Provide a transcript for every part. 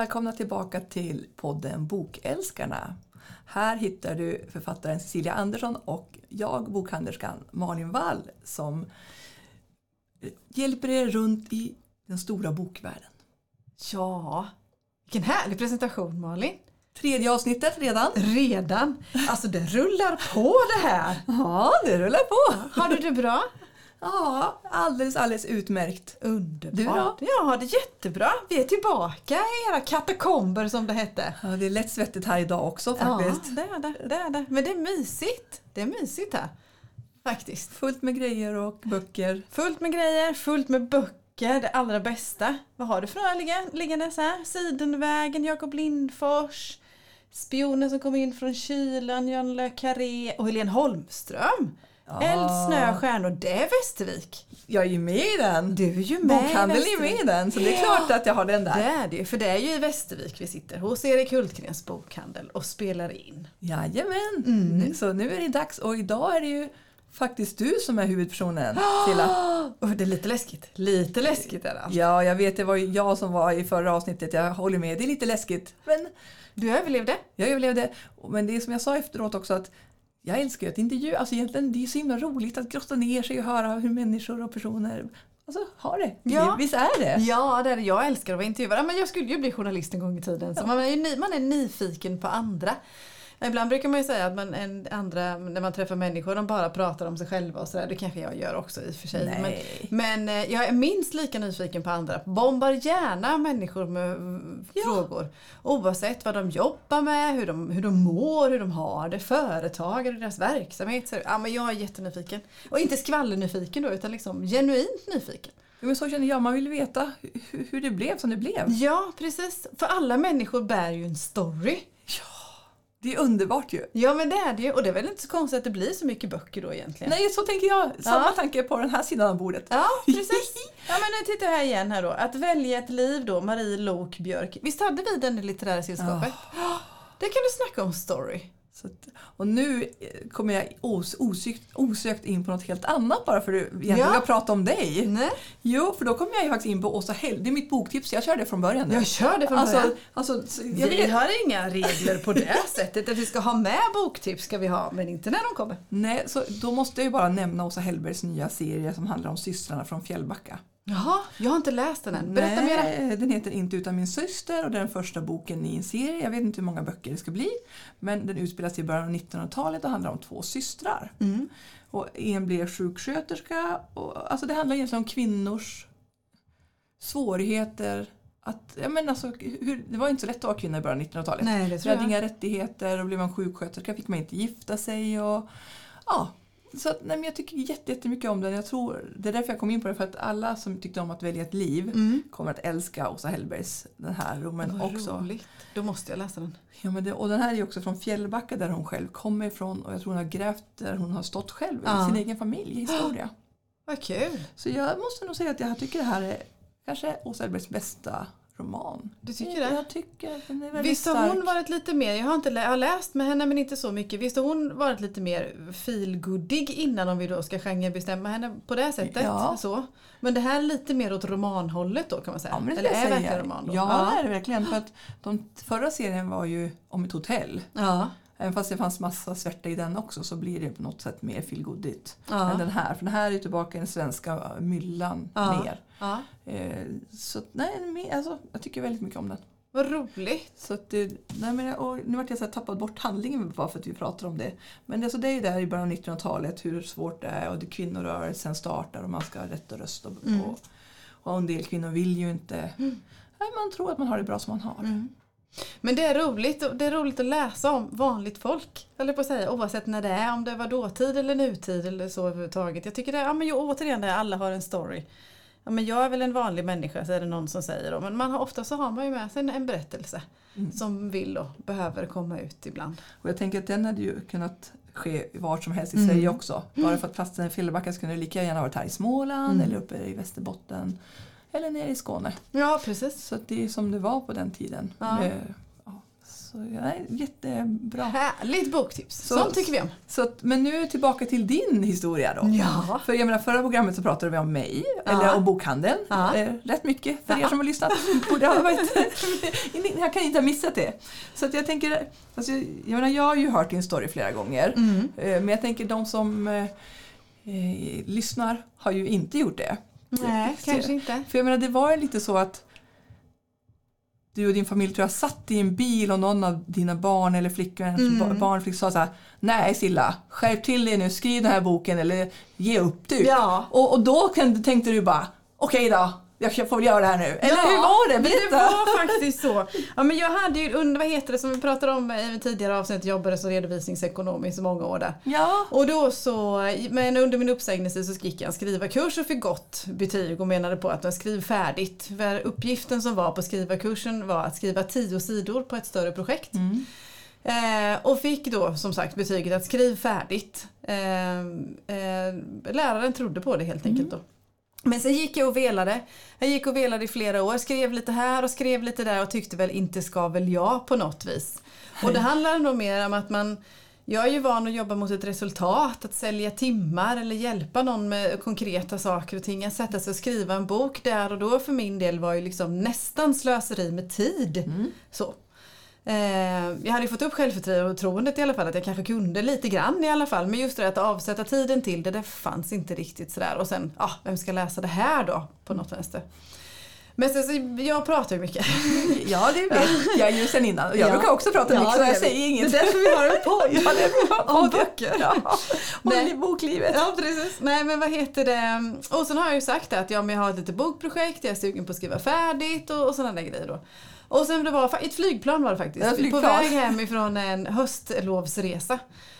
välkomna tillbaka till podden Bokälskarna. Här hittar du författaren Cecilia Andersson och jag, bokhandlerskan Malin Wall, som hjälper er runt i den stora bokvärlden. Ja, vilken härlig presentation Malin. Tredje avsnittet redan. Redan? Alltså det rullar på det här. Ja, det rullar på. Har du det bra? Ja, alldeles, alldeles utmärkt. Underbart. Du då? Har det jättebra. Vi är tillbaka i era katakomber som det hette. Ja, det är lätt svettigt här idag också faktiskt. Ja, det är det, det är det. Men det är mysigt. Det är mysigt här. Faktiskt. Fullt med grejer och böcker. Fullt med grejer, fullt med böcker, det allra bästa. Vad har du för några ligga- liggandes här? Sidenvägen, Jakob Lindfors, Spionen som kom in från kylan, John Le Carré och Helene Holmström. Ja. Eld, snö, stjärnor, det är Västervik. Jag är ju med i den. Du är ju med i Bokhandeln är med i den, så det är klart att jag har den Det där. är det för det är ju i Västervik vi sitter hos Erik Hultgrens bokhandel och spelar in. Jajamän. Mm. Så nu är det dags och idag är det ju faktiskt du som är huvudpersonen Silla. Och det är lite läskigt. Lite läskigt är det. alltså. Ja, jag vet det var jag som var i förra avsnittet. Jag håller med, det är lite läskigt. Men Du överlevde. jag överlevde. Men det är som jag sa efteråt också att jag älskar ju att intervjua. Alltså egentligen, det är så himla roligt att grotta ner sig och höra hur människor och personer alltså, har det. Ja. Visst är det? Ja, det är det. Jag älskar att vara intervjuad. Ja, Men jag skulle ju bli journalist en gång i tiden. Så man, är man är nyfiken på andra. Ibland brukar man ju säga att man, en, andra, när man träffar människor, de bara pratar om sig själva och sådär. Det kanske jag gör också i och för sig. Nej. Men, men eh, jag är minst lika nyfiken på andra. Bombar gärna människor med mm, frågor. Oavsett vad de jobbar med, hur de, hur de mår, hur de har det, företagare, deras verksamhet. Så, ja, men jag är jättenyfiken. Och inte skvallernyfiken då, utan liksom genuint nyfiken. Jo, Men så känner jag, man vill veta hur, hur det blev som det blev. Ja, precis. För alla människor bär ju en story. Det är underbart ju. Ja, men det är det. Och det är väl inte så konstigt att det blir så mycket böcker då egentligen. Nej, så tänker jag. Samma Ja. tanke på den här sidan av bordet. Ja, precis. Ja, men nu tittar jag här igen här då. Att välja ett liv då, Marie Lok Björk. Visst hade vi den i litterära sällskapet? Det kan du snacka om story. Att, och nu eh, kommer jag os, osökt, osökt in på något helt annat bara för att egentligen Ja. jag prata om dig. Nej. Jo, för då kommer jag ju faktiskt in på Åsa Hell. Det är mitt boktips, jag kör det från början. nu. Jag kör det från alltså, början. alltså, Vi vet, har inga regler på det sättet. Att vi ska ha med boktips ska vi ha, men inte när de kommer. nej, så då måste jag ju bara nämna Åsa Hellbergs nya serie som handlar om systrarna från Fjällbacka. Jaha, jag har inte läst den än. Berätta mera. Nej, Den heter Inte utan min syster och det är den första boken i en serie. Jag vet inte hur många böcker det ska bli. Men den utspelar sig i början av 1900-talet och handlar om två systrar. Mm. Och en blev sjuksköterska. Och, alltså det handlar egentligen om kvinnors svårigheter. Att, ja men alltså, hur, det var inte så lätt att vara kvinna i början av 1900-talet. Nej, det tror hade jag. inga rättigheter och blev man sjuksköterska fick man inte gifta sig. Och, ja, så att, nej, men jag tycker jätte- jättemycket om den. Jag tror, det är därför jag kom in på det. För att alla som tyckte om att välja ett liv Mm. kommer att älska Åsa Hellbergs den här romen Vad också. roligt. Då måste jag läsa den. Ja, men det, och den här är också från Fjällbacka där hon själv kommer ifrån. Och jag tror hon har grävt där hon har stått själv Ja. i sin egen familjehistoria. Vad kul. Så jag måste nog säga att jag tycker det här är kanske Åsa Hellbergs bästa roman. Du tycker det? Jag tycker den är väldigt Visst har stark. hon varit lite mer, jag har, inte lä- jag har läst med henne men inte så mycket. Visst har hon varit lite mer feelgoodig innan om vi då ska genrebestämma henne på det sättet? Ja. Så. Men det här är lite mer åt romanhållet då kan man säga? Ja, men det Eller är verkligen roman då? Ja, det är det verkligen. För att de förra serien var ju om ett hotell. ja. Även fast det fanns massa svärta i den också så blir det på något sätt mer feelgoodigt Ja. än den här. För den här är tillbaka i den svenska myllan Ja. mer. ja. Eh, så nej, alltså, jag tycker väldigt mycket om den. Vad roligt. Så det, nej men, och nu vart jag så här tappat bort handlingen bara för att vi pratar om det. Men alltså, det är ju där i början av 1900-talet hur svårt det är och det kvinnorörelsen startar och man ska ha rätt att rösta. Och, Mm. och, och en del kvinnor vill ju inte. Nej, man tror att man har det bra som man har. Mm. Men det är roligt, det är roligt att läsa om vanligt folk. Eller på att säga, oavsett när det är, om det var dåtid eller nutid eller så överhuvudtaget. Jag tycker det, ja men ju, återigen det, alla har en story. Ja, men jag är väl en vanlig människa, så är det någon som säger då. Men man har, ofta så har man ju med sig en, en berättelse Mm. som vill och behöver komma ut ibland. Och jag tänker att den hade ju kunnat ske vart som helst i Mm. Sverige också. Bara för att platsen i Fjällbacka skulle lika gärna varit här i Småland Mm. eller uppe i Västerbotten. Eller nere i Skåne. Ja, precis. Så det är som det var på den tiden. Ja. Med, ja, Så ja, jättebra. Härligt boktips! Så- Sånt tycker vi om. Så, att- men nu tillbaka till din historia då. Ja. För jag menar, förra programmet så pratade vi om mig, Ja. eller om bokhandeln. Ja. Eh, rätt mycket för er som har lyssnat. Borde ha varit, jag kan inte ha missat det. Så att jag tänker, alltså, jag menar jag har ju hört din story flera gånger. Mm. Eh, men jag tänker de som eh, eh, lyssnar har ju inte gjort det. Nej, kanske inte. För jag menar det var ju lite så att du och din familj tror jag satt i en bil och någon av dina barn eller flickvän, Mm. barn fick sa så här Nej Silla, skärp till dig nu, skriv den här boken eller ge upp du. Ja. Och, och då tänkte du bara okej då, jag får väl göra det här nu. Eller hur var det? men Det Berätta! var faktiskt så. Ja, men jag hade ju, under, vad heter det som vi pratade om i ett tidigare avsnitt, jobbade som redovisningsekonom i så många år där. Ja, Och då så, men under min uppsägningstid så gick jag en skrivarkurs och fick gott betyg och menade på att jag skriv färdigt. För uppgiften som var på skrivarkursen var att skriva tio sidor på ett större projekt. Mm. Eh, och fick då som sagt betyget att skriv färdigt. Eh, eh, läraren trodde på det helt enkelt då. Men sen gick jag och velade. Jag gick och velade i flera år, skrev lite här och skrev lite där och tyckte väl inte ska väl jag på något vis. Och det handlar nog mer om att man jag är ju van att jobba mot ett resultat, att sälja timmar eller hjälpa någon med konkreta saker och ting. Att sätta sig och skriva en bok där och då för min del var ju liksom nästan slöseri med tid. Så. Eh, jag hade ju fått upp självförtroendet i alla fall, att jag kanske kunde lite grann i alla fall. Men just det att avsätta tiden till det, det fanns inte riktigt sådär. Och sen, ah, vem ska läsa det här då? På något vänster. Men sen så, jag pratar ju mycket. ja det vet jag ju sen innan. Jag Ja. brukar också prata Ja, mycket så jag är säger inget. Det är därför vi har en podd. Ja, det är. Om böcker. Ja. Och boklivet. Ja precis. Nej men vad heter det. Och sen har jag ju sagt att ja, men jag har ett litet bokprojekt, jag är sugen på att skriva färdigt och, och sådana där grejer då. Och sen det var ett flygplan var det faktiskt. Ja, På flygplan. väg hem ifrån en höstlovsresa.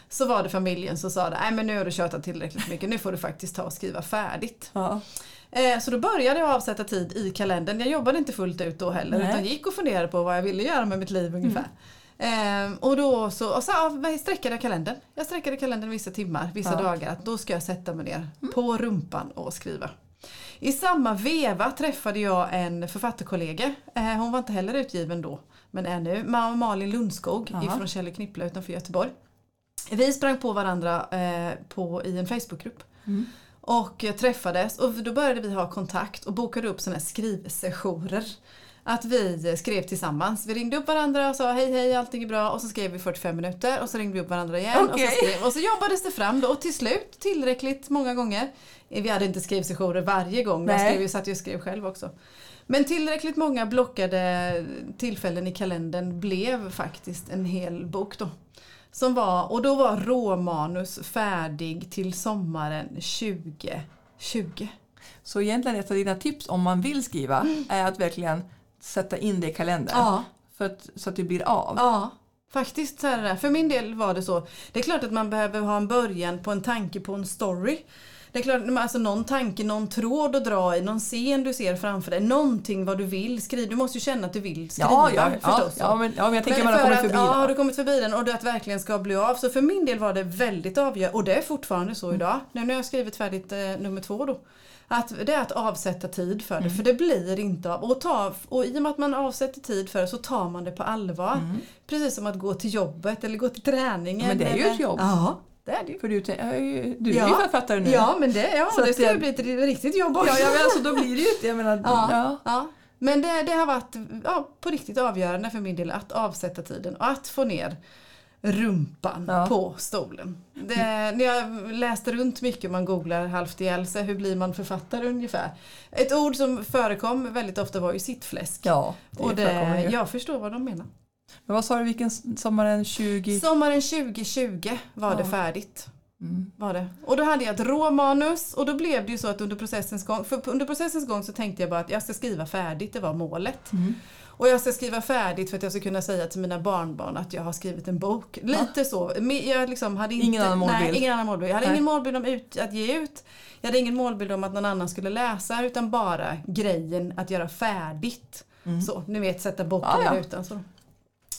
Så var det familjen som sa nej men nu har du tjatat tillräckligt mycket, nu får du faktiskt ta och skriva färdigt. Ja. Eh, så då började jag avsätta tid i kalendern. Jag jobbade inte fullt ut då heller Nej. Mm. utan gick och funderade på vad jag ville göra med mitt liv ungefär. Eh, och då så, och så ja, sträckade jag kalendern. Jag sträckade kalendern vissa timmar, vissa Ja. dagar. Då ska jag sätta mig ner på rumpan och skriva. I samma veva träffade jag en författarkollega. Eh, hon var inte heller utgiven då, men är nu. Ma- Malin Lundskog Jaha. ifrån Kjell Knippla utanför Göteborg. Vi sprang på varandra eh, på, i en Facebookgrupp. Mm. Och träffades och då började vi ha kontakt och bokade upp sådana här skrivsessioner. Att vi skrev tillsammans. Vi ringde upp varandra och sa hej hej allting är bra och så skrev vi 45 minuter och så ringde vi upp varandra igen. Och, Okej. så skrev, och så jobbades det fram då och till slut tillräckligt många gånger. Vi hade inte skrivsessioner varje gång, men jag, Nej. skrev, jag satt ju och skrev själv också. Men tillräckligt många blockade tillfällen i kalendern blev faktiskt en hel bok då. Som var, och då var råmanus färdig till sommaren 2020. Så egentligen ett av dina tips om man vill skriva är att verkligen sätta in det i kalendern. Ja, För att, så att det blir av. ja. Faktiskt så är det där. För min del var det så. Det är klart att man behöver ha en början på en tanke på en story. Det är klart, alltså någon tanke, någon tråd att dra i, någon scen du ser framför dig, någonting vad du vill skriva. Du måste ju känna att du vill skriva Ja, ja, ja, förstås. ja, men, ja, men jag tänker Men man har kommit att, förbi Ja, har du kommit förbi den och det att verkligen ska bli av. Så för min del var det väldigt avgörande och det är fortfarande så idag. Nu när jag har skrivit färdigt eh, nummer två då. Att det är att avsätta tid för det, Mm. för det blir inte av. Och, ta, och i och med att man avsätter tid för det så tar man det på allvar. Precis som att gå till jobbet eller gå till träningen. Men det är ju ett jobb. Ja, det är det ju. För du, du är ju författare nu. Ja, men det, ja, Så det ska ju bli ett riktigt jobb också. ja, ja men alltså, då blir det ju inte, jag menar, Ja, ja. ja. Men det, det har varit ja, på riktigt avgörande för min del att avsätta tiden och att få ner rumpan Ja. på stolen. Det, när jag läste runt mycket, man googlar halvt ihjäl sig, hur blir man författare ungefär? Ett ord som förekom väldigt ofta var ju sittfläsk. ja det och det, jag förstår vad de menar. Men vad sa du, vilken sommaren 20... Sommaren 2020 var det Ja. färdigt. Mm. Var det. Och då hade jag ett råmanus och då blev det ju så att under processens gång, för under processens gång så tänkte jag bara att jag ska skriva färdigt, det var målet. Mm. Och jag ska skriva färdigt för att jag ska kunna säga till mina barnbarn att jag har skrivit en bok. Lite så. Men Jag liksom hade inte, Ingen annan målbild. Nej, ingen annan målbild. Jag hade Nej. ingen målbild om ut, att ge ut. Jag hade ingen målbild om att någon annan skulle läsa utan bara grejen att göra färdigt. Så, ni vet sätta boken Mm. Ja, ja. i rutan. Så.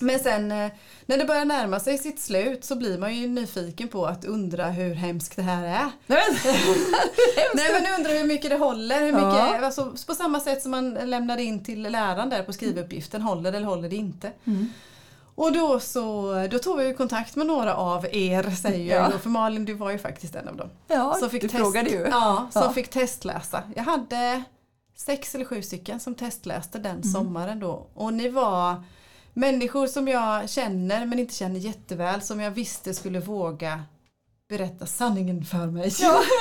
Men sen eh, när det börjar närma sig sitt slut så blir man ju nyfiken på att undra hur hemskt det här är. Nej, men, Nej men undrar hur mycket det håller. Hur mycket, Ja. alltså, på samma sätt som man lämnade in till läraren där på skrivuppgiften. Håller det eller håller det inte? Mm. Och då, så, då tog vi kontakt med några av er, säger jag Ja. då, för Malin du var ju faktiskt en av dem. Ja, Som fick du test- frågade ju. Ja, som Ja. fick testläsa. Jag hade sex eller sju stycken som testläste den Mm. sommaren då. Och ni var människor som jag känner men inte känner jätteväl som jag visste skulle våga berätta sanningen för mig. Ja.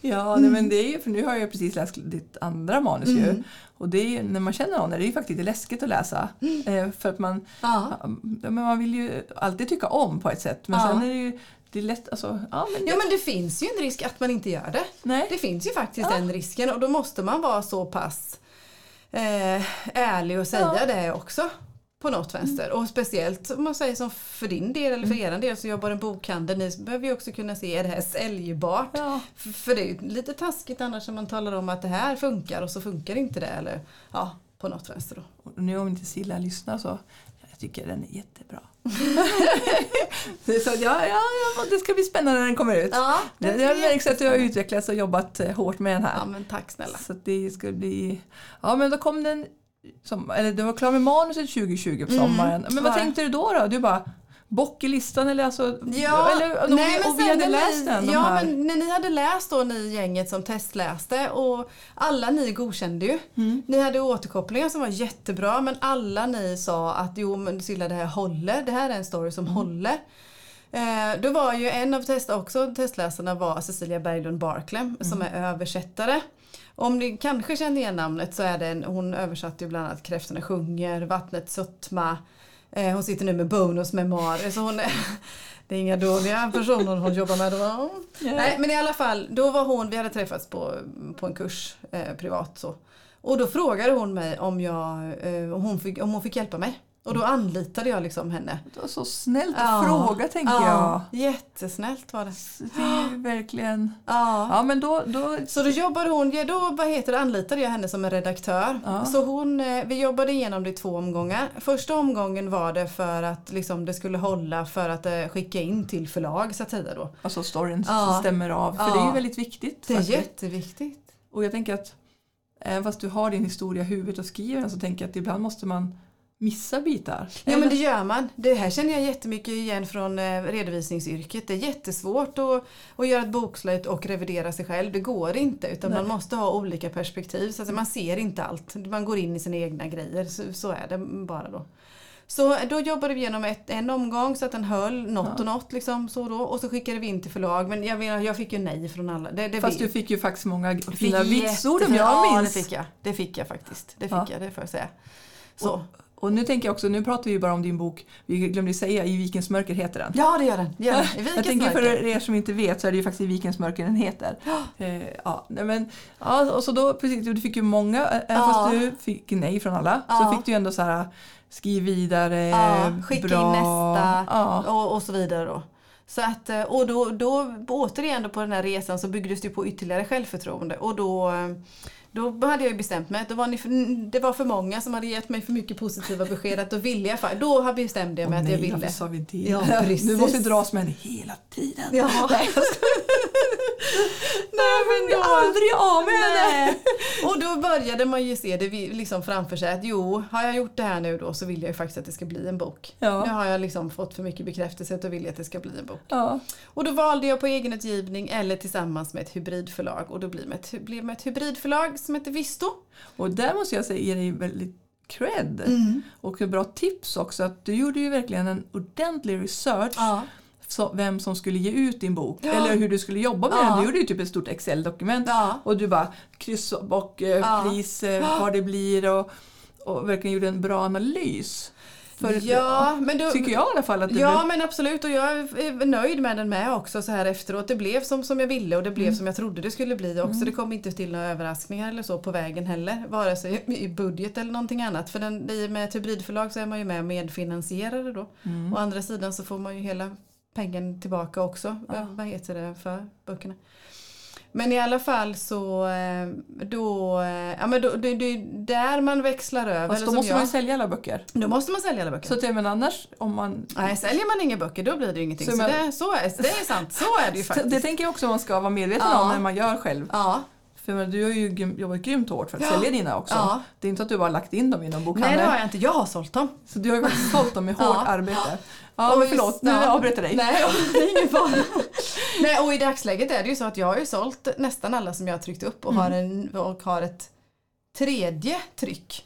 Ja, nej, men det är ju, för nu har jag precis läst ditt andra manus ju. Mm. Och det är, ju- när man känner någon är det ju faktiskt lite läskigt att läsa. Eh, för att man, Ja. men man vill ju alltid tycka om på ett sätt. Men Ja. sen är det ju det är lätt, alltså, ja men, Ja men det finns ju en risk att man inte gör det. nej. Det finns ju faktiskt Ja. den risken och då måste man vara så pass eh, ärlig och säga Ja. det också. På något vänster. Och speciellt om man säger som för din del eller för er del så jobbar en bokhandel. Ni behöver ju också kunna se är det här säljbart. Ja. För det är ju lite taskigt annars om man talar om att det här funkar och så funkar inte det. Eller ja, på något vänster då. Och nu om inte Silla lyssnar så jag tycker den är jättebra. så, ja, ja, ja, det ska bli spännande när den kommer ut. Ja, det, det har märks att du har utvecklats och jobbat eh, hårt med den här. Ja men tack snälla. Så det ska bli... Ja men då kom den... Som, eller du var klar med manuset 2020 på sommaren. men vad tänkte du då? då? Du bara bock i listan eller alltså... Ja, eller, nej, men och vi hade läst ni, den de Ja, men när ni hade läst då, ni gänget som testläste och alla ni godkände ju. Mm. Ni hade återkopplingar som var jättebra men alla ni sa att jo men Silla det här håller, det här är en story som Mm. håller. Eh, då var ju en av test, också testläsarna var Cecilia Berglund Barklem som Mm. är översättare. Om ni kanske känner igen namnet så är det en, hon översatte ju bland annat Kräftorna sjunger, Vattnet sötma. Eh, hon sitter nu med Bonus memoarer så hon det är inga dåliga personer hon jobbar med. Då. Nej men i alla fall, då var hon, vi hade träffats på, på en kurs eh, privat så. Och då frågade hon mig om, jag, eh, om, hon fick, om hon fick hjälpa mig. Och då anlitade jag liksom henne. Det var så snällt att fråga tänker ja, Jättesnällt var det. jag. Det är verkligen... Ja. Ja men då... då Så då jobbade hon, ja, då vad heter det, anlitade jag henne som en redaktör. Ja. Så hon, eh, vi jobbade igenom det i två omgångar. Första omgången var det för att liksom, det skulle hålla för att eh, skicka in till förlag så att säga då. alltså storyn Ja. stämmer av. För Ja. det är ju väldigt viktigt. Det är faktiskt. jätteviktigt. Och jag tänker att även fast du har din historia i huvudet och skriver den så tänker jag att ibland måste man missa bitar. Ja men det gör man. Det här känner jag jättemycket igen från eh, redovisningsyrket. Det är jättesvårt att, att göra ett bokslut och revidera sig själv. Det går inte utan Nej. man måste ha olika perspektiv. Så att man ser inte allt. Man går in i sina egna grejer. Så, så är det bara då. Så då jobbade vi igenom ett, en omgång så att den höll något Ja. och något liksom så då. Och så skickade vi in till förlag. Men jag, menar, jag fick ju nej från alla. Det, det Fast vi- du fick ju faktiskt många fina vitsord om jag Ja minns. det fick jag. Det fick jag faktiskt. Det fick Ja. jag, det får jag säga. Så. Och nu tänker jag också, nu pratar vi ju bara om din bok, vi glömde säga I vikens mörker heter den. Ja det gör den. Det gör den. I Vikens jag tänker för er som inte vet så är det ju faktiskt I vikens mörker den heter. Eh, ja, men, ja, och så då, precis, du fick ju många, även Ja. fast du fick nej från alla, Ja. så fick du ju ändå så här skriv vidare, Ja, skicka bra. in nästa Ja. och, och så vidare då. Så att, eh, och då, då återigen då på den här resan så byggdes det på ytterligare självförtroende och då, eh, då hade jag bestämt mig det var, ni för, det var för många som hade gett mig för mycket positiva besked att då ville jag, då bestämde jag mig Åh, att jag nej, ville. varför sa vi det? Ja, precis. Du måste dras med henne hela tiden. Ja. Nej, jag. Nej men är aldrig av med henne! Och då började man ju se det liksom framför sig att jo, har jag gjort det här nu då så vill jag ju faktiskt att det ska bli en bok. Ja. Nu har jag liksom fått för mycket bekräftelse att då vill jag att det ska bli en bok. Ja. Och då valde jag på egenutgivning eller tillsammans med ett hybridförlag och då blev det ett, blev ett hybridförlag som heter Visto. Och där måste jag säga ge dig väldigt cred. Och ett bra tips också att du gjorde ju verkligen en ordentlig research Ja. Så, vem som skulle ge ut din bok Ja. eller hur du skulle jobba med Ja. den. Du gjorde ju typ ett stort Excel-dokument Ja. och du bara kryss och eh, pris, eh, vad det blir och, och verkligen gjorde en bra analys. För, Ja, men då, Tycker jag i alla fall att det Ja blev, men absolut och jag är nöjd med den med också så här efteråt. Det blev som, som jag ville och det blev som jag trodde det skulle bli också. Det kom inte till några överraskningar eller så på vägen heller. Vare sig i budget eller någonting annat. För den, i och med ett hybridförlag så är man ju med medfinansierare då. Å andra sidan så får man ju hela pengen tillbaka också. Ja. Vad heter det för böckerna? Men i alla fall så eh, då, eh, ja men då, det, det är där man växlar över. fast eller då måste jag. man sälja alla böcker. Då måste man sälja alla böcker. Så att, men annars om man... Nej, säljer man inga böcker då blir det ju ingenting. Så Så, man- det, så är, det är sant, så är det ju faktiskt. Det tänker jag också man ska vara medveten Ja. om när man gör själv. Ja, För du har ju jobbat grymt hårt för att Ja. sälja dina också. Ja. Det är inte att du bara lagt in dem i någon Nej bokhandel. det har jag inte, jag har sålt dem. Så du har ju faktiskt sålt dem med hårt Ja. arbete. Ja, Och men just- förlåt, nu ja. avbryter jag dig. Nej, det är ingen fara. Nej, och i dagsläget är det ju så att jag har ju sålt nästan alla som jag har tryckt upp och, Mm. har, en, och har ett tredje tryck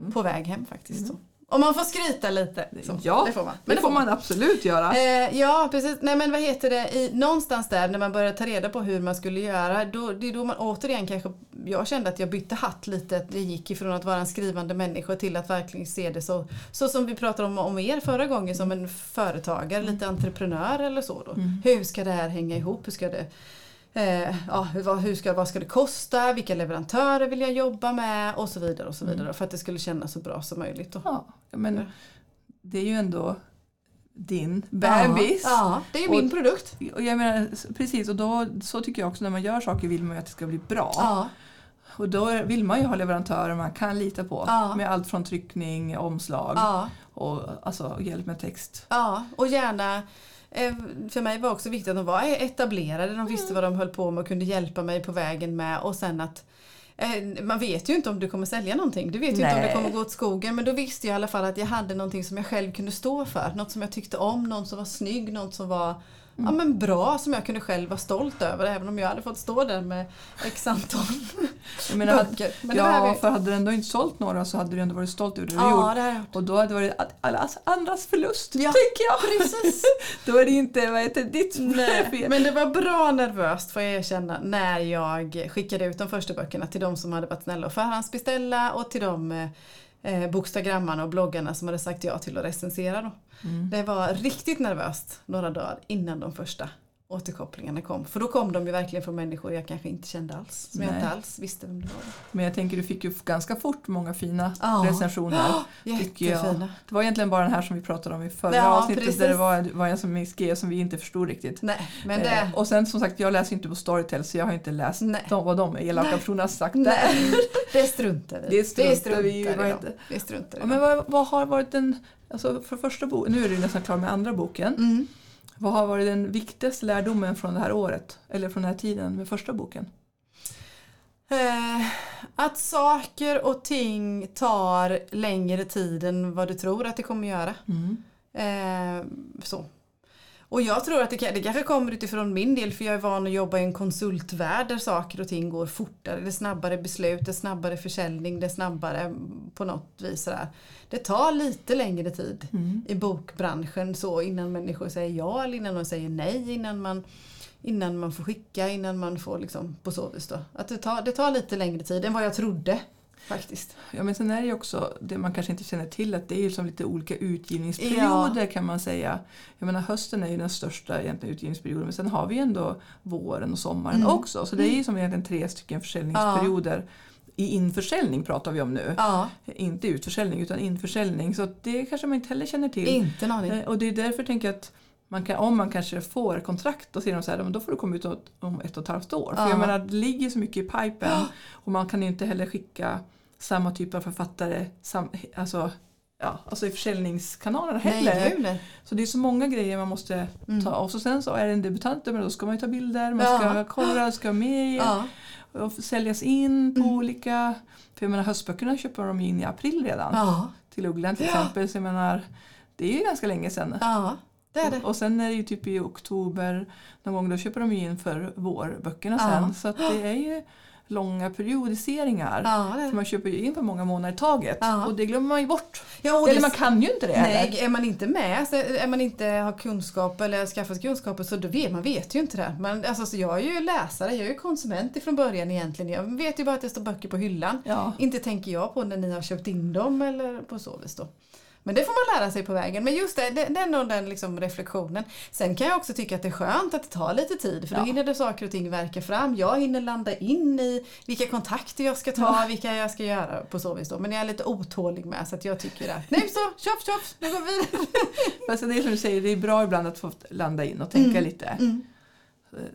Mm. på väg hem faktiskt. Så. Om man får skryta lite. Så. Ja, det får man. Det får man absolut göra. Eh, ja, precis. Nej men vad heter det, I, någonstans där när man började ta reda på hur man skulle göra, då, det är då man återigen kanske, jag kände att jag bytte hatt lite, jag gick ifrån att vara en skrivande människa till att verkligen se det så, så som vi pratade om, om er förra gången, som en företagare, lite entreprenör eller så då. Mm. Hur ska det här hänga ihop? Hur ska det Eh, ja, vad, hur ska, vad ska det kosta? Vilka leverantörer vill jag jobba med? Och så vidare. och så vidare För att det skulle kännas så bra som möjligt. Då. Ja, men det är ju ändå din bebis. Ja, ja, det är ju Och- min produkt. Och jag menar, precis, och då, så tycker jag också när man gör saker vill man ju att det ska bli bra. Ja. Och då vill man ju ha leverantörer man kan lita på. Ja. Med allt från tryckning, omslag Ja. och alltså, hjälp med text. Ja, och gärna eh, för mig var också viktigt att de var etablerade, de visste vad de höll på med och kunde hjälpa mig på vägen med och sen att eh, man vet ju inte om du kommer sälja någonting. Du vet ju inte om det Nej. kommer gå åt skogen men då visste jag i alla fall att jag hade någonting som jag själv kunde stå för. Något som jag tyckte om, något som var snygg, något som var ja, men bra som jag kunde själv vara stolt över även om jag hade fått stå där med x antal Jag menar, böcker. Men det ja, vi- för hade du ändå inte sålt några så hade du ändå varit stolt över det du gjort. Ja, det jag gjort. Och då hade det varit alla andras förlust, Ja, tänker jag. Precis. då är det inte vad heter, det, ditt Nej, fel. men det var bra nervöst får jag erkänna när jag skickade ut de första böckerna till de som hade varit snälla och förhandsbeställa och till de eh, bokstagrammarna och bloggarna som hade sagt ja till att recensera. Då. Mm. Det var riktigt nervöst några dagar innan de första återkopplingarna kom. För då kom de ju verkligen från människor jag kanske inte kände alls. Som jag inte alls visste vem det var. Men jag tänker du fick ju ganska fort många fina Ja. recensioner. tycker jag. Det var egentligen bara den här som vi pratade om i förra Ja, avsnittet precis. där det var, var en som skrev som vi inte förstod riktigt. Nej, men det... Eh, och sen som sagt, jag läser inte på Storytel så jag har inte läst de, vad de elaka personerna har sagt där. Nej, det struntar vi i. Det struntar vi Det struntar Ja, i men vad, vad har varit den, alltså för första boken, nu är du nästan klar med andra boken. Mm. Vad har varit den viktigaste lärdomen från det här året? Eller från den här tiden med första boken? Eh, att saker och ting tar längre tid än vad du tror att det kommer göra. Eh, så. Och jag tror att det, det kanske kommer utifrån min del för jag är van att jobba i en konsultvärld där saker och ting går fortare. Det är snabbare beslut, det är snabbare försäljning, det är snabbare på något vis. Sådär. Det tar lite längre tid i bokbranschen så innan människor säger ja eller innan de säger nej. Innan man, innan man får skicka, innan man får liksom på så vis då. Att det tar, det tar lite längre tid än vad jag trodde faktiskt. Ja, men sen är det ju också det man kanske inte känner till att det är ju som lite olika utgivningsperioder kan man säga. Jag menar hösten är ju den största egentligen utgivningsperioden men sen har vi ändå våren och sommaren Mm. också. Så det är ju som egentligen tre stycken försäljningsperioder. I införsäljning pratar vi om nu. Ja, Inte utförsäljning utan införsäljning. Så det kanske man inte heller känner till. inte aning. Eh, Och det är därför tänker jag att man kan, om man kanske får kontrakt då säger de så här, "Men då får du komma ut om- om ett och ett halvt år. För Ja. jag menar det ligger så mycket i pipen och man kan ju inte heller skicka samma typ av författare sam, alltså, ja, alltså i försäljningskanalerna heller. Nej, nej. Så det är så många grejer man måste Mm. ta och så sen så är det en debutant, men då ska man ju ta bilder, man ska Ja. kolla, ska med Ja. och säljas in på Mm. olika, för jag menar höstböckerna köper de in i april redan Ja. till Ugglan till exempel. Så jag menar, det är ju ganska länge sedan. ja, det är det. Och sen är det ju typ i oktober någon gång då köper de ju in för vårböckerna sen. Så det är ju långa periodiseringar. Ja, det Så man köper ju in för många månader i taget Ja. och det glömmer man ju bort. Ja, Eller det- man kan ju inte det heller. Nej, är man inte med, så är man inte har kunskap eller skaffat kunskaper så då vet man vet ju inte det. Man, alltså, så jag är ju läsare, jag är ju konsument ifrån början egentligen. Jag vet ju bara att det står böcker på hyllan. Inte tänker jag på när ni har köpt in dem eller på så vis då. Men det får man lära sig på vägen. Men just det, det, det är nog den liksom reflektionen. Sen kan jag också tycka att det är skönt att det tar lite tid för då Ja. hinner det saker och ting verka fram. Jag hinner landa in i vilka kontakter jag ska ta, vilka jag ska göra på så vis då. Men jag är lite otålig med så att jag tycker att nej så, tjoff tjoff, nu går vi vidare. Fast det är som du säger, det är bra ibland att få landa in och tänka Mm. lite. Mm.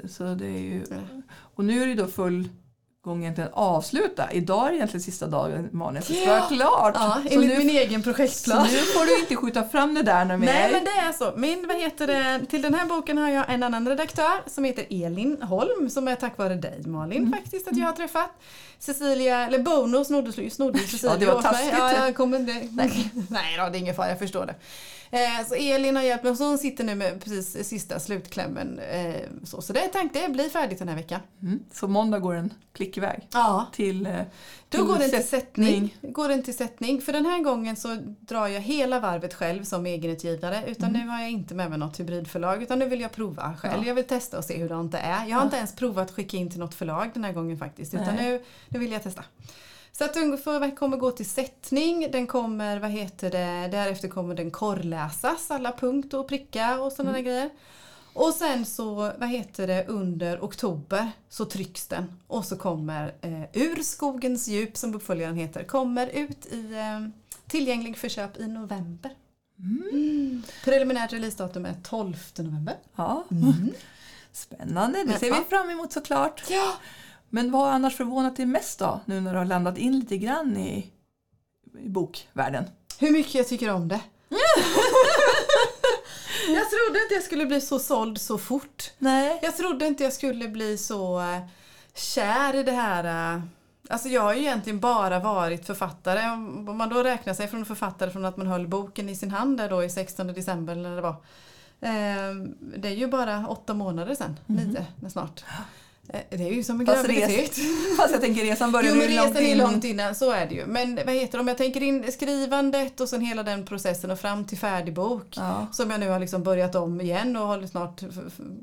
Så- det är ju, Ja. och nu är det då full gång egentligen avsluta. Idag är egentligen sista dagen manuset ska vara klart. Ja, så, enligt nu, min egen så projektplan. nu får du inte skjuta fram det där mer. Nej men det är så. Min, vad heter det, till den här boken har jag en annan redaktör som heter Elin Holm som är tack vare dig Malin Mm. faktiskt att jag har träffat. Cecilia, eller Bono snodde, snodde Cecilia det var taskigt. Ja, jag kommer, det, nej, nej då, det är ingen fara, jag förstår det. Eh, så Elin har hjälpt mig och så hon sitter nu med precis sista slutklämmen. Eh, så, så det är tänkt, det blir färdigt den här veckan. Mm. Så måndag går den klick iväg Ja. till, eh, Då går den till sättning. Går den till sättning. För den här gången så drar jag hela varvet själv som egenutgivare. Utan nu har jag inte med mig något hybridförlag. Utan nu vill jag prova själv. Ja. Jag vill testa och se hur det är. Jag har inte ens provat att skicka in till något förlag den här gången faktiskt. Utan Nej. nu, nu vill jag testa. Så att ungefär kommer gå till sättning. Den kommer, vad heter det, därefter kommer den korrläsas. Alla punkt och pricka och sådana där grejer. Och sen så, vad heter det, under oktober så trycks den och så kommer eh, Ur skogens djup som uppföljaren heter, kommer ut i eh, tillgänglig för köp i november. Mm. Preliminärt releasedatum är 12 november. Ja. Spännande, det ser vi fram emot såklart. Ja. Men vad har annars förvånat dig mest då? Nu när du har landat in lite grann i, i bokvärlden. Hur mycket jag tycker om det. jag trodde inte jag skulle bli så såld så fort. Nej. Jag trodde inte jag skulle bli så eh, kär i det här. eh, Alltså jag har ju egentligen bara varit författare. Om man då räknar sig från författare från att man höll boken i sin hand där då i 16 december eller det var. Eh, Det är ju bara åtta månader sedan, nio snart. Eh, Det är ju som en Fast graviditet. Fast jag tänker resan började Jo men ju långt resan är långt innan, så är det ju. Men vad heter det, om jag tänker in skrivandet och sen hela den processen och fram till färdig bok. Ja. Som jag nu har liksom börjat om igen och håller snart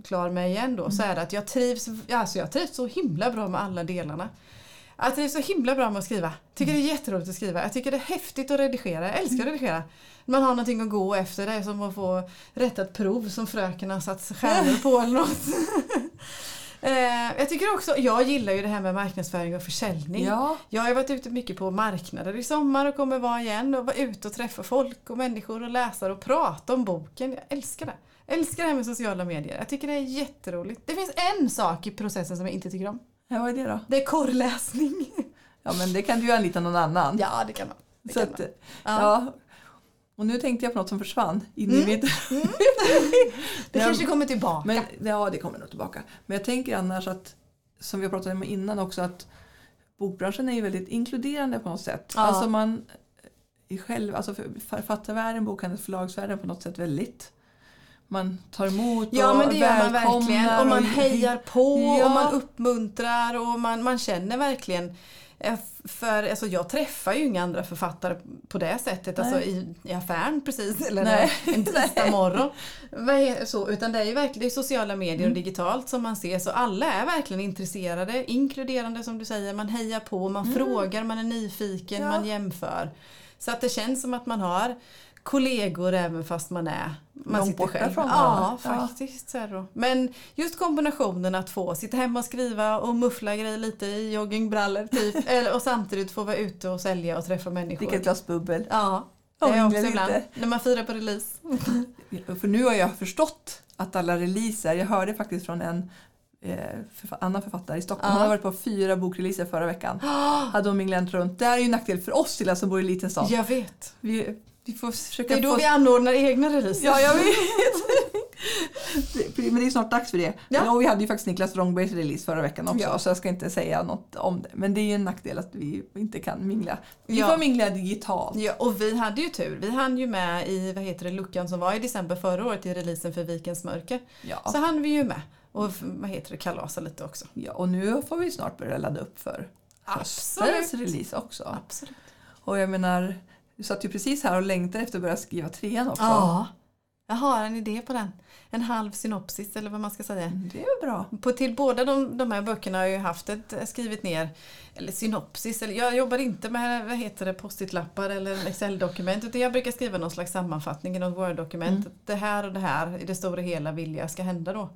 klar med igen då. Så är det att jag trivs, alltså jag trivs så himla bra med alla delarna. Jag trivs så himla bra med att skriva. Tycker det är jätteroligt att skriva. Jag tycker det är häftigt att redigera. Jag älskar att redigera. Man har någonting att gå efter. Det är som att få rätta ett prov som fröken har satt stjärnor på eller något. Eh, jag tycker också, jag gillar ju det här med marknadsföring och försäljning. Ja. Jag har varit ute mycket på marknader i sommar och kommer vara igen och vara ute och träffa folk och människor och läsare och prata om boken. Jag älskar det. Jag älskar det här med sociala medier. Jag tycker det är jätteroligt. Det finns en sak i processen som jag inte tycker om. ja, vad är det då? Det är korrläsning. Ja, men det kan du ju anlita någon annan. Ja, det kan man. Det Så kan att, man. ja. Och nu tänkte jag på något som försvann in i Mm. mitt... Det Ja, kanske kommer tillbaka. Men, ja, det kommer nog tillbaka. Men jag tänker annars att, som vi har pratat om innan också, att bokbranschen är ju väldigt inkluderande på något sätt. Ja. Alltså man är själv, alltså för- författarvärlden, bokhandeln, förlagsvärlden på något sätt väldigt man tar emot Ja och men det gör man verkligen. Och man hejar på Ja. och man uppmuntrar och man, man känner verkligen eh, För alltså, jag träffar ju inga andra författare på det sättet, alltså i, i affären precis, eller Nej. en tisdag morgon. Så, utan det är ju verkligen det är sociala medier Mm. och digitalt som man ser, så alla är verkligen intresserade, inkluderande som du säger, man hejar på, man frågar, man är nyfiken, Mm. Ja. man jämför. Så att det känns som att man har kollegor även fast man är man Långt sitter borta själv. från Ja, faktiskt. Så då. Men just kombinationen att få sitta hemma och skriva och muffla grejer lite i joggingbrallor typ. och samtidigt få vara ute och sälja och träffa människor. Dricka ett glas bubbel. Ja, det är också ibland. När man firar på release. För nu har jag förstått att alla releaser, jag hörde faktiskt från en eh, förfa- annan författare i Stockholm, hon har varit på fyra bokreleaser förra veckan. Hade hon minglat runt. Det här är ju en nackdel för oss till som bor i en liten stad. Jag vet. Vi, vi får försöka Det är då få... vi anordnar egna releaser. Ja, jag vet! Det- Men det är snart dags för det. Ja. Och vi hade ju faktiskt Niklas Rångbergs release förra veckan också, Ja. så jag ska inte säga något om det. Men det är ju en nackdel att vi inte kan mingla. Vi Ja. får mingla digitalt. Ja, och vi hade ju tur. Vi hann ju med i vad heter det, luckan som var i december förra året i releasen för Vikens mörker. Ja. Så hann vi ju med. Och vad heter det, kalasa lite också. ja, och nu får vi snart börja ladda upp för höstens release också. Absolut. Och jag menar, du satt ju precis här och längtade efter att börja skriva trean också. Ja. Jag har en idé på den. En halv synopsis eller vad man ska säga. Det är bra. På, till båda de, de här böckerna har jag ju haft ett, skrivit ner, eller synopsis, eller jag jobbar inte med vad heter det, post-it-lappar eller Excel-dokument utan jag brukar skriva någon slags sammanfattning i något Word-dokument. Det här och det här i det stora hela vill jag ska hända då.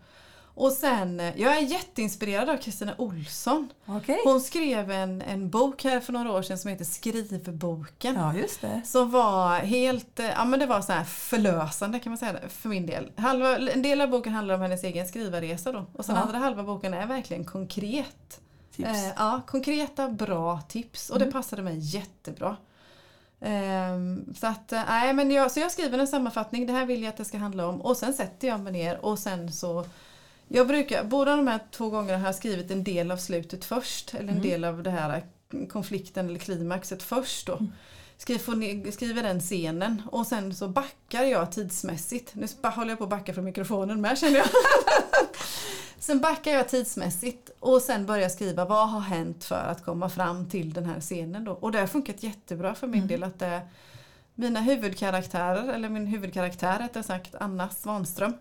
Och sen, eh, jag är jätteinspirerad av Kristina Olsson. Okej. Hon skrev en, en bok här för några år sedan som heter Skrivboken. Ja, just det. Som var helt, eh, ja men det var så här förlösande kan man säga för min del. Halva, en del av boken handlar om hennes egen skrivarresa då. Och sen Ja. andra halva boken är verkligen konkret. tips. Eh, ja, konkreta bra tips och det Mm. passade mig jättebra. Ehm, så, att, eh, nej, men jag, så jag skriver en sammanfattning, det här vill jag att det ska handla om och sen sätter jag mig ner och sen så jag brukar, båda de här två gångerna har jag skrivit en del av slutet först eller en Mm. del av det här konflikten eller klimaxet först då. Mm. Skriver, skriver den scenen och sen så backar jag tidsmässigt. Nu håller jag på att backa från mikrofonen med känner jag. sen backar jag tidsmässigt och sen börjar jag skriva vad har hänt för att komma fram till den här scenen då. Och det har funkat jättebra för min Mm. del att det mina huvudkaraktärer, eller min huvudkaraktär rättare sagt, Anna Svanström.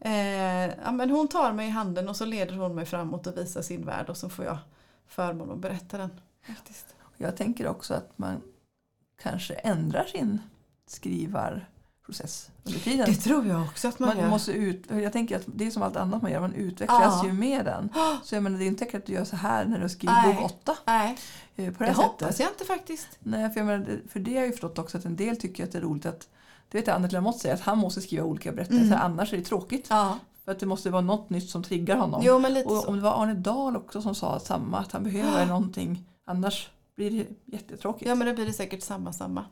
Eh, ja, men hon tar mig i handen och så leder hon mig framåt och visar sin värld och så får jag förmån att berätta den. Faktiskt. Jag tänker också att man kanske ändrar sin skrivarprocess under tiden. Det tror jag också att man, Man gör. måste ut, jag tänker att det är som allt annat man gör, man utvecklas Ja. ju med den. Så jag menar, det är inte säkert att du gör så här när du skriver bok åtta. Nej, eh, På det, det hoppas sättet. jag inte faktiskt. Nej, för, jag menar, det- för det har jag ju förstått också att en del tycker att det är roligt att det vet jag Annette Lamotte säger att han måste skriva olika berättelser Mm. annars är det tråkigt. Ja. För att det måste vara något nytt som triggar honom. Jo men lite och så. om det var Arne Dahl också som sa samma, att han behöver någonting annars blir det jättetråkigt. Ja men då blir det säkert samma samma.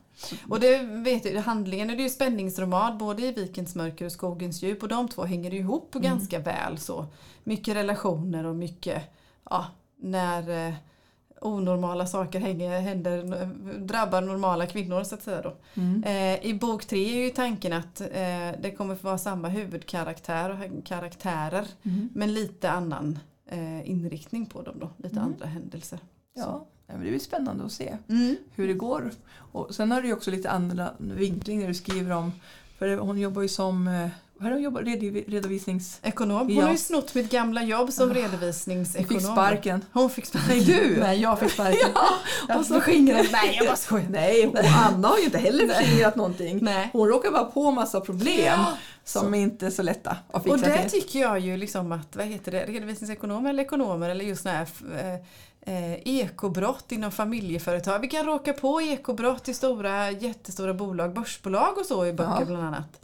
Och det vet du, handlingen är det ju spänningsroman både i Vikens mörker och Skogens djup och de två hänger ihop Mm. ganska väl så. Mycket relationer och mycket, ja, när eh, onormala saker hänger, händer, drabbar normala kvinnor så att säga då. Mm. Eh, I bok tre är ju tanken att eh, det kommer få vara samma huvudkaraktär och karaktärer Mm. men lite annan eh, inriktning på dem då, lite Mm. andra händelser. Ja, det blir spännande att se Mm. hur det går. Och sen har du ju också lite andra vinkling när du skriver om, för hon jobbar ju som eh, vad är det hon. Hon Ja. har ju snott mitt gamla jobb som Hon redovisningsekonom. fick sparken. Hon fick sparken. Nej, du! Nej, jag fick sparken. Ja, och så skingrar Nej, jag bara skojar. Nej, och Anna har ju inte heller förskingrat någonting. Nej. Hon råkar bara på massa problem Ja, som inte är så lätta att Och fixa det till. tycker jag ju liksom att, vad heter det, redovisningsekonomer eller ekonomer eller just sådana här eh, eh, ekobrott inom familjeföretag. Vi kan råka på ekobrott i stora, jättestora bolag, börsbolag och så i böcker Ja. bland annat.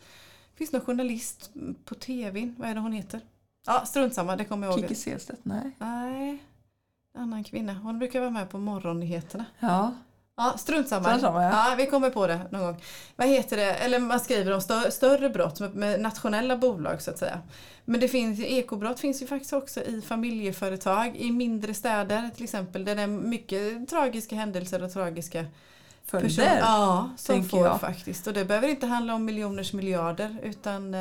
Finns någon journalist på tv, vad är det hon heter? Ja, strunt samma, det kommer jag ihåg. Kikki Selstedt, nej. Nej, annan kvinna. Hon brukar vara med på morgonnyheterna. Ja, Ja, strunt samma. Strunt samma, ja. ja. Vi kommer på det någon gång. Vad heter det? Eller man skriver om stö större brott med nationella bolag så att säga. Men det finns, ekobrott finns ju faktiskt också i familjeföretag i mindre städer till exempel. Där det är mycket tragiska händelser och tragiska följder. personer ja, som får jag. faktiskt. Och det behöver inte handla om miljoners miljarder utan eh,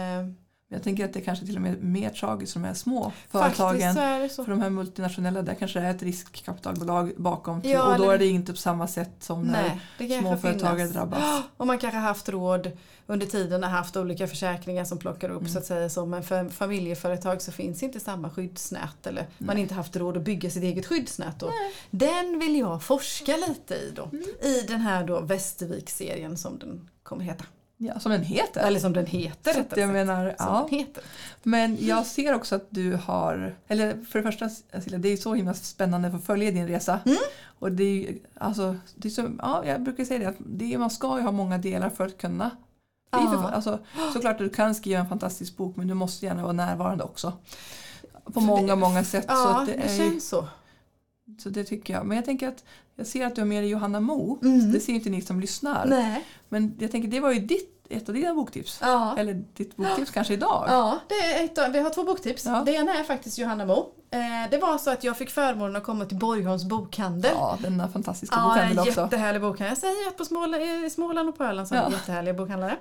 Jag tänker att det kanske till och med är mer tragiskt för de här små företagen. För de här multinationella, där kanske det är ett riskkapitalbolag bakom. Ja, och då är det inte på samma sätt som när Nej, kanske småföretagare drabbas. Och man kanske har haft råd under tiden har haft olika försäkringar som plockar upp Mm. så att säga så. Men för familjeföretag så finns inte samma skyddsnät eller man har Nej. inte haft råd att bygga sitt eget skyddsnät. Då. Den vill jag forska lite i då. Mm. I den här då Västervik-serien som den kommer heta. Ja, som den heter. Eller som den heter Så rättare jag sagt. menar, Som ja. heter. Men jag ser också att du har, eller för det första Cecilia, det är så himla spännande att få följa din resa. Mm. Och det är, alltså, det är så, ja, jag brukar säga det att det, man ska ju ha många delar för att kunna bli Ja. författare. Alltså, såklart att du kan skriva en fantastisk bok men du måste gärna vara närvarande också. På För många, det- många sätt. så, Ja, det det är, känns så. så det tycker jag. Men jag tänker att jag ser att du har med dig Johanna Mo. Mm. Det ser inte ni som lyssnar. Nej. Men jag tänker det var ju ditt, ett av dina boktips. Ja. Eller ditt boktips kanske idag. Ja, det är ett, av- vi har två boktips. Ja. Det ena är faktiskt Johanna Mo. Eh, det var så att jag fick förmånen att komma till Borgholms bokhandel. Ja, denna fantastiska Ja, bokhandel också. jättehärlig bokhandel. Jag säger att på Småland, i Småland och på Öland så har Ja. jättehärliga bokhandlare.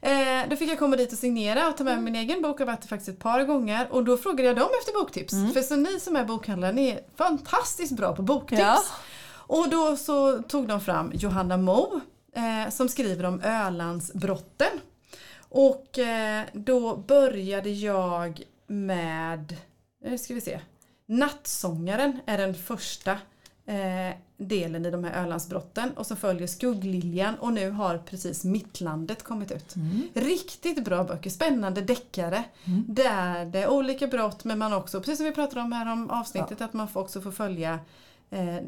Eh, då fick jag komma dit och signera och ta med Mm. min egen bok. Jag har varit faktiskt ett par gånger och då frågade jag dem efter boktips. Mm. För så ni som är bokhandlare, ni är fantastiskt bra på boktips. Ja. Och då så tog de fram Johanna Mo eh, som skriver om Ölandsbrotten. Och eh, då började jag med, nu ska vi se, Nattsångaren är den första eh, delen i de här Ölandsbrotten och så följer Skuggliljan och nu har precis Mittlandet kommit ut. Mm. Riktigt bra böcker, spännande deckare. Mm. Där det är olika brott men man också, precis som vi pratade om här om avsnittet, att man får också får följa eh,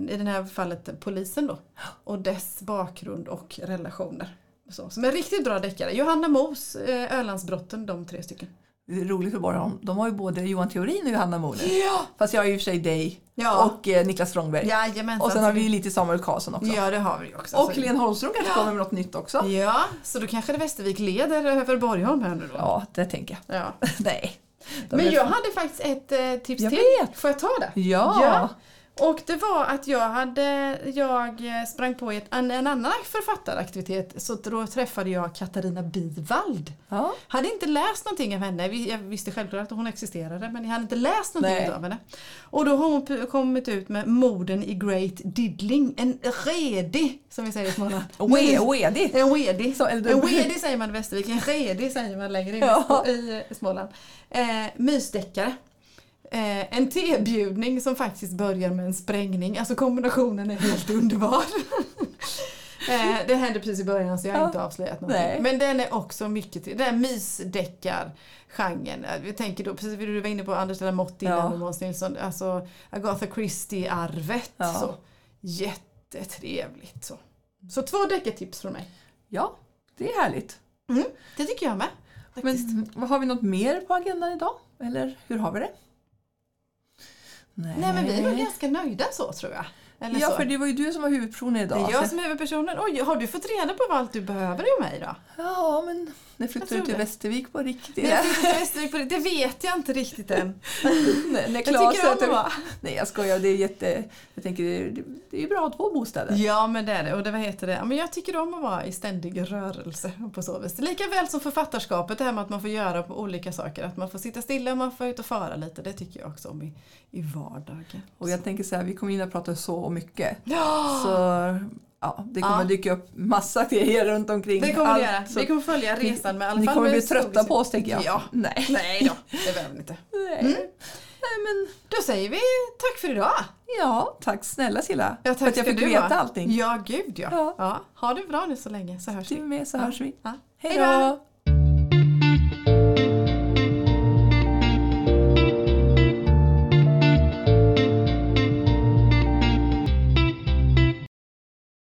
i det här fallet polisen då. Och dess bakgrund och relationer. Så, som är riktigt bra deckare. Johanna Mos, eh, Ölandsbrotten, de tre stycken. Det är roligt för Borgholm. De har ju både Johan Theorin och Johanna Moner. Ja! Fast jag har ju i och för sig dig Ja. och eh, Niklas Strömberg. Jajamensan. och sen har vi ju lite Samuel Karlsson också. Ja, det har vi också. Och Helene Holmström kanske kommer med något nytt också. Ja, så då kanske det Västervik leder över Borgholm här nu då. Ja, det tänker jag. Ja. Nej. De Men jag hade faktiskt ett eh, tips Jag till. vet. Får jag ta det? Ja. Ja. Och det var att jag hade, jag eh, sprang på ett, en, en annan författaraktivitet så då träffade jag Katarina Bivald. ja. Hade inte läst någonting av henne, jag visste självklart att hon existerade men jag hade inte läst någonting Nej. av henne. Och då har hon kommit ut med Morden i Great Diddling, en redig som vi säger i Småland. We- Wedi. En wedi. Så- eller- En säger man i Västervik, en redig säger man längre in Ja. i Småland. Eh, mysdeckare. Eh, en tebjudning som faktiskt börjar med en sprängning. Alltså kombinationen är helt underbar. eh, det hände precis i början så jag har Ja. inte avslöjat någonting. Nej. Men den är också mycket till. Den mysdeckargenren. Eh, Vi tänker då, precis som du var inne på Anders Lamotte innan Ja. och Måns Nilsson. Alltså Agatha Christie-arvet. Ja. Så. Jättetrevligt. Så, så två deckartips från mig. ja, det är härligt. Mm, det tycker jag med. faktiskt. Men har vi något mer på agendan idag? Eller hur har vi det? Nej, Nej men vi är nog ganska nöjda så tror jag. Eller Ja, så. för det var ju du som var huvudpersonen idag. det är jag som är huvudpersonen. Oj, har du fått reda på vad allt du behöver av mig då? Ja, men när flyttar Jag du till det. Västervik på riktigt? Jag till Västervik på det. det vet jag inte riktigt än. när, när Jag Claes tycker om att vara... Nej, jag skojar. Det är jätte... Jag tänker, det är, det är bra att ha två bostäder. Ja men det är det. Och det, vad heter det? Men jag tycker om att vara i ständig rörelse på så vis. Lika väl som författarskapet, det här med att man får göra på olika saker. Att man får sitta stilla och man får ut och fara lite. Det tycker jag också om i, i vardagen. Och jag tänker så här, vi kommer in och prata så mycket. Ja! Så ja, det kommer Ja. dyka upp massa grejer runt omkring. Det kommer allt, det göra. så Vi kommer följa resan med alla Ni fall kommer bli trötta på oss tänker jag. Ja. Nej. Nej då, det behöver ni inte. Nej. Mm. Nej men Då säger vi tack för idag. ja, tack snälla Silla. Ja, för att jag fick du veta ha. allting. Ja, gud ja. Ja. ja. Ha det bra nu så länge så hörs Du vi. med så Ja. hörs vi. Ja. Hej då!